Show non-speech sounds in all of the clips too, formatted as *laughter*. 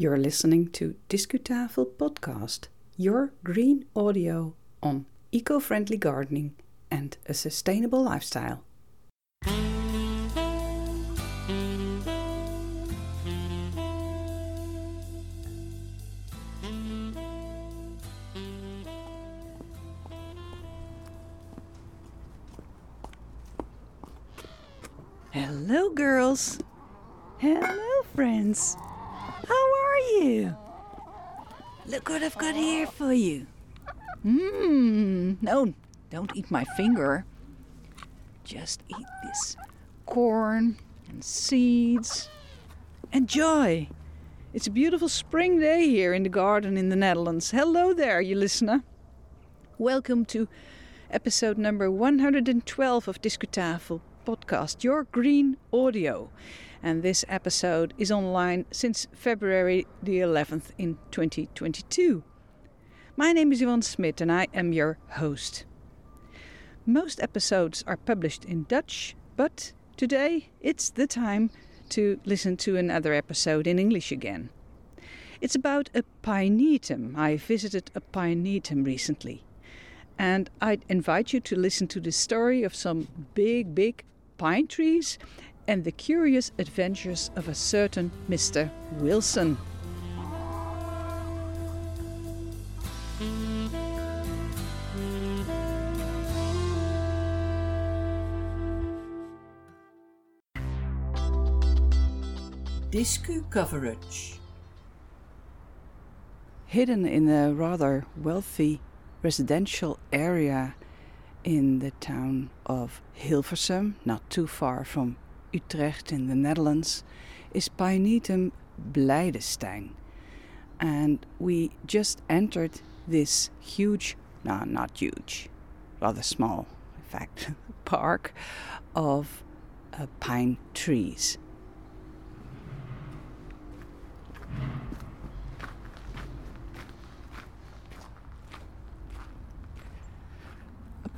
You're listening to Discutafel Podcast, your green audio on eco friendly gardening and a sustainable lifestyle. Hello, girls. Hello, friends. You? Look what I've got here for you. Mmm. No, don't eat my finger. Just eat this corn and seeds. Enjoy. It's a beautiful spring day here in the garden in the Netherlands. Hello there, you listener. Welcome to episode number 112 of Discutafel podcast, Your Green Audio and this episode is online since February the 11th in 2022. My name is Yvonne Smit and I am your host. Most episodes are published in Dutch, but today it's the time to listen to another episode in English again. It's about a pinetum. I visited a pinetum recently. And I'd invite you to listen to the story of some big, big pine trees and the curious adventures of a certain Mr. Wilson. Discu coverage. Hidden in a rather wealthy residential area in the town of Hilversum, not too far from Utrecht in the Netherlands is Pinetum Blijdenstein. And we just entered this huge, no, not huge, rather small, in fact, *laughs* park of uh, pine trees.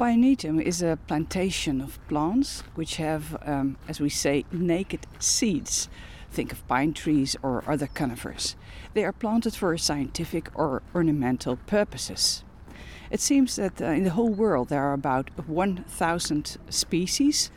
Pinetum is a plantation of plants which have, um, as we say, naked seeds. Think of pine trees or other conifers. They are planted for scientific or ornamental purposes. It seems that uh, in the whole world there are about 1,000 species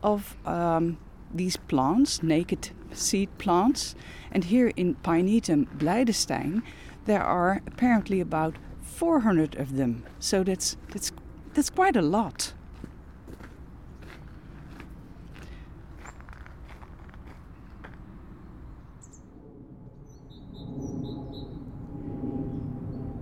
of um, these plants, naked seed plants. And here in Pinetum Blijdenstein, there are apparently about 400 of them. So that's, that's that's quite a lot.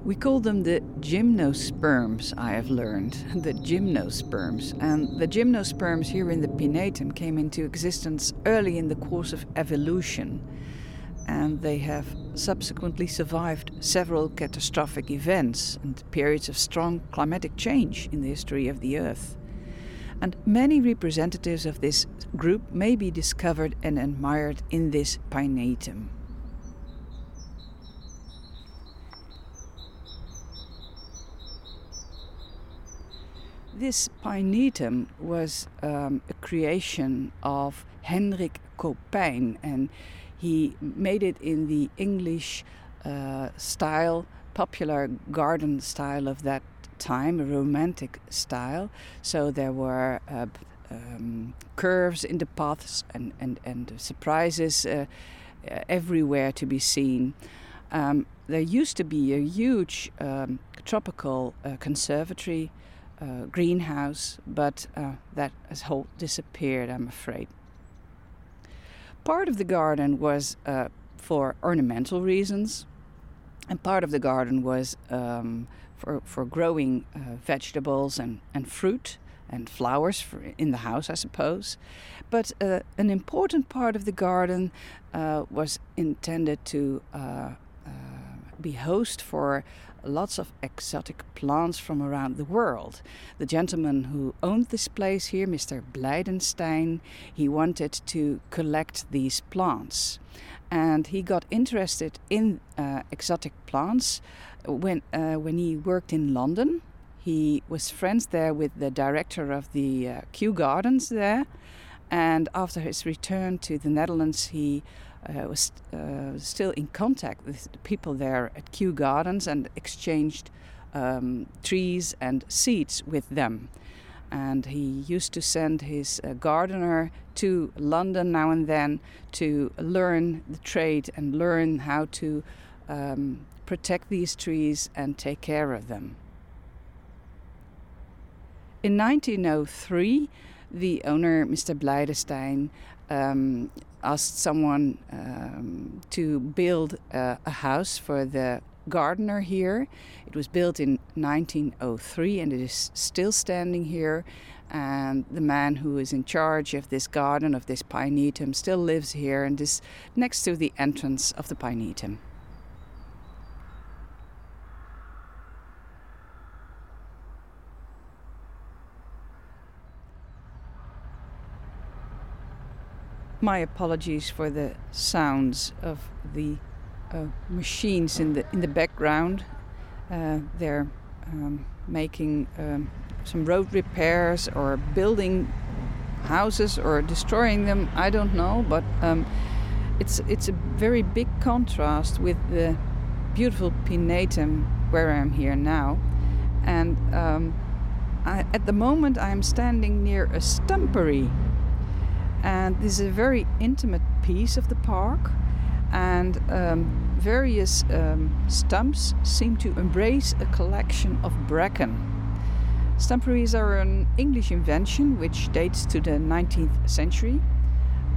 We call them the gymnosperms, I have learned. *laughs* The gymnosperms. And the gymnosperms here in the Pinetum came into existence early in the course of evolution and they have subsequently survived several catastrophic events and periods of strong climatic change in the history of the Earth. And many representatives of this group may be discovered and admired in this pinetum. This pinetum was um, a creation of Henrik Copijn, and he made it in the English uh, style, popular garden style of that time, a romantic style. So there were uh, um, curves in the paths and, and, and surprises uh, everywhere to be seen. Um, there used to be a huge um, tropical uh, conservatory, uh, greenhouse, but uh, that has whole disappeared, I'm afraid part of the garden was uh, for ornamental reasons, and part of the garden was um, for, for growing uh, vegetables and, and fruit and flowers for in the house, I suppose. But uh, an important part of the garden uh, was intended to uh, be host for lots of exotic plants from around the world. The gentleman who owned this place here, Mr. Blijdenstein, he wanted to collect these plants. And he got interested in uh, exotic plants when, uh, when he worked in London. He was friends there with the director of the uh, Kew Gardens there. And after his return to the Netherlands, he uh, was uh, still in contact with the people there at Kew Gardens and exchanged um, trees and seeds with them. And he used to send his uh, gardener to London now and then to learn the trade and learn how to um, protect these trees and take care of them. In 1903, the owner, Mr. Blijdenstein, um, asked someone um, to build a house for the gardener here. It was built in 1903 and it is still standing here. And the man who is in charge of this garden, of this Pinetum, still lives here and is next to the entrance of the Pinetum. My apologies for the sounds of the uh, machines in the in the background. Uh, they're um, making um, some road repairs or building houses or destroying them. I don't know, but um, it's it's a very big contrast with the beautiful Pinetum where I'm here now, and um, I, at the moment I'm standing near a stumpery and this is a very intimate piece of the park and um, various um, stumps seem to embrace a collection of bracken. Stumperies are an English invention which dates to the 19th century.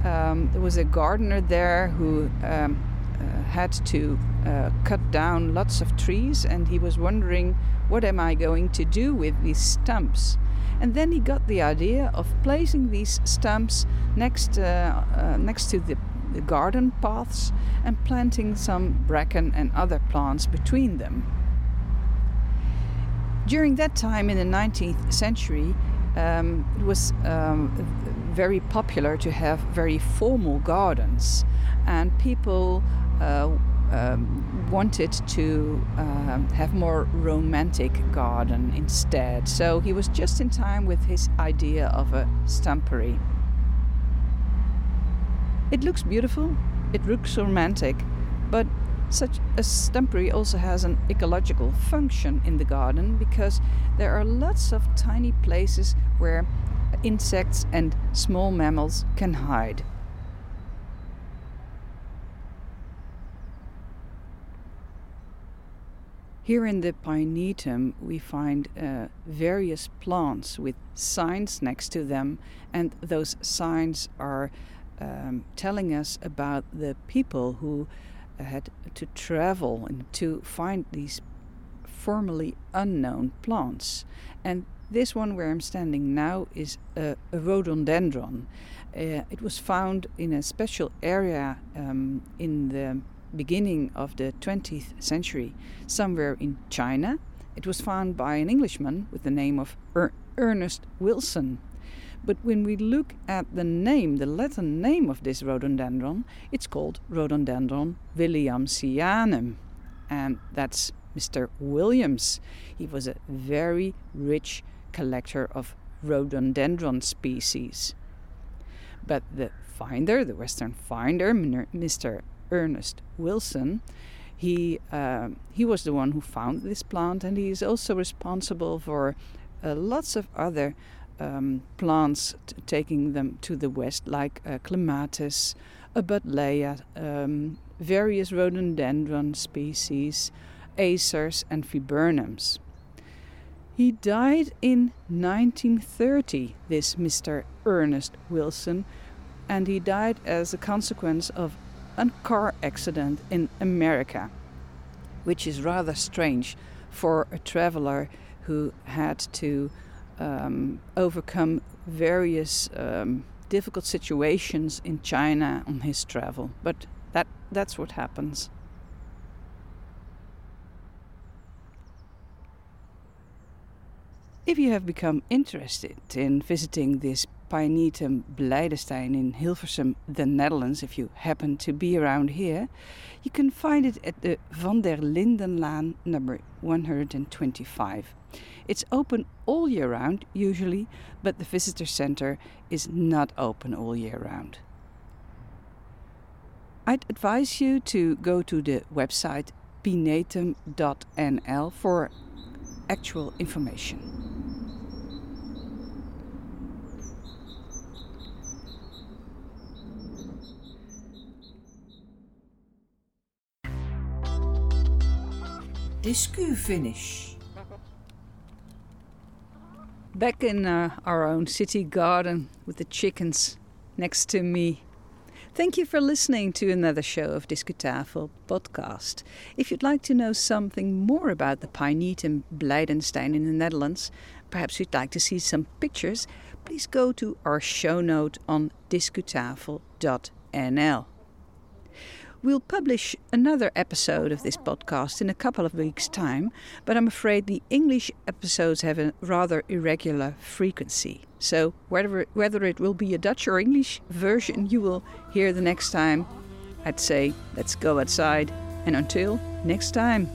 Um, there was a gardener there who um, uh, had to uh, cut down lots of trees and he was wondering what am I going to do with these stumps? And then he got the idea of placing these stumps next, uh, uh, next to the, the garden paths and planting some bracken and other plants between them. During that time in the 19th century, um, it was um, very popular to have very formal gardens, and people uh, um, wanted to um, have more romantic garden instead. So he was just in time with his idea of a stumpery. It looks beautiful, it looks romantic, but such a stumpery also has an ecological function in the garden because there are lots of tiny places where insects and small mammals can hide. Here in the Pinetum, we find uh, various plants with signs next to them, and those signs are um, telling us about the people who had to travel and to find these formerly unknown plants. And this one where I'm standing now is a, a rhododendron. Uh, it was found in a special area um, in the beginning of the 20th century, somewhere in China. It was found by an Englishman with the name of er Ernest Wilson. But when we look at the name, the Latin name of this rhododendron, it's called Rhododendron williamsianum. And that's Mr. Williams. He was a very rich collector of rhododendron species. But the finder, the Western finder, Mr. Ernest Wilson, he uh, he was the one who found this plant, and he is also responsible for uh, lots of other um, plants, taking them to the west, like uh, clematis, a buddleia, um, various rhododendron species, acers, and viburnums. He died in 1930, this Mr. Ernest Wilson, and he died as a consequence of a car accident in America, which is rather strange for a traveler who had to um, overcome various um, difficult situations in China on his travel. But that, that's what happens. If you have become interested in visiting this Pinetum Blijdenstein in Hilversum, the Netherlands, if you happen to be around here, you can find it at the Van der Lindenlaan number 125. It's open all year round, usually, but the visitor center is not open all year round. I'd advise you to go to the website pinetum.nl for actual information. Discu finish. Back in uh, our own city garden with the chickens next to me. Thank you for listening to another show of Discutafel podcast. If you'd like to know something more about the Pinetum Blijdenstein in the Netherlands, perhaps you'd like to see some pictures, please go to our show note on discutafel.nl. We'll publish another episode of this podcast in a couple of weeks' time, but I'm afraid the English episodes have a rather irregular frequency. So, whether, whether it will be a Dutch or English version you will hear the next time, I'd say let's go outside. And until next time.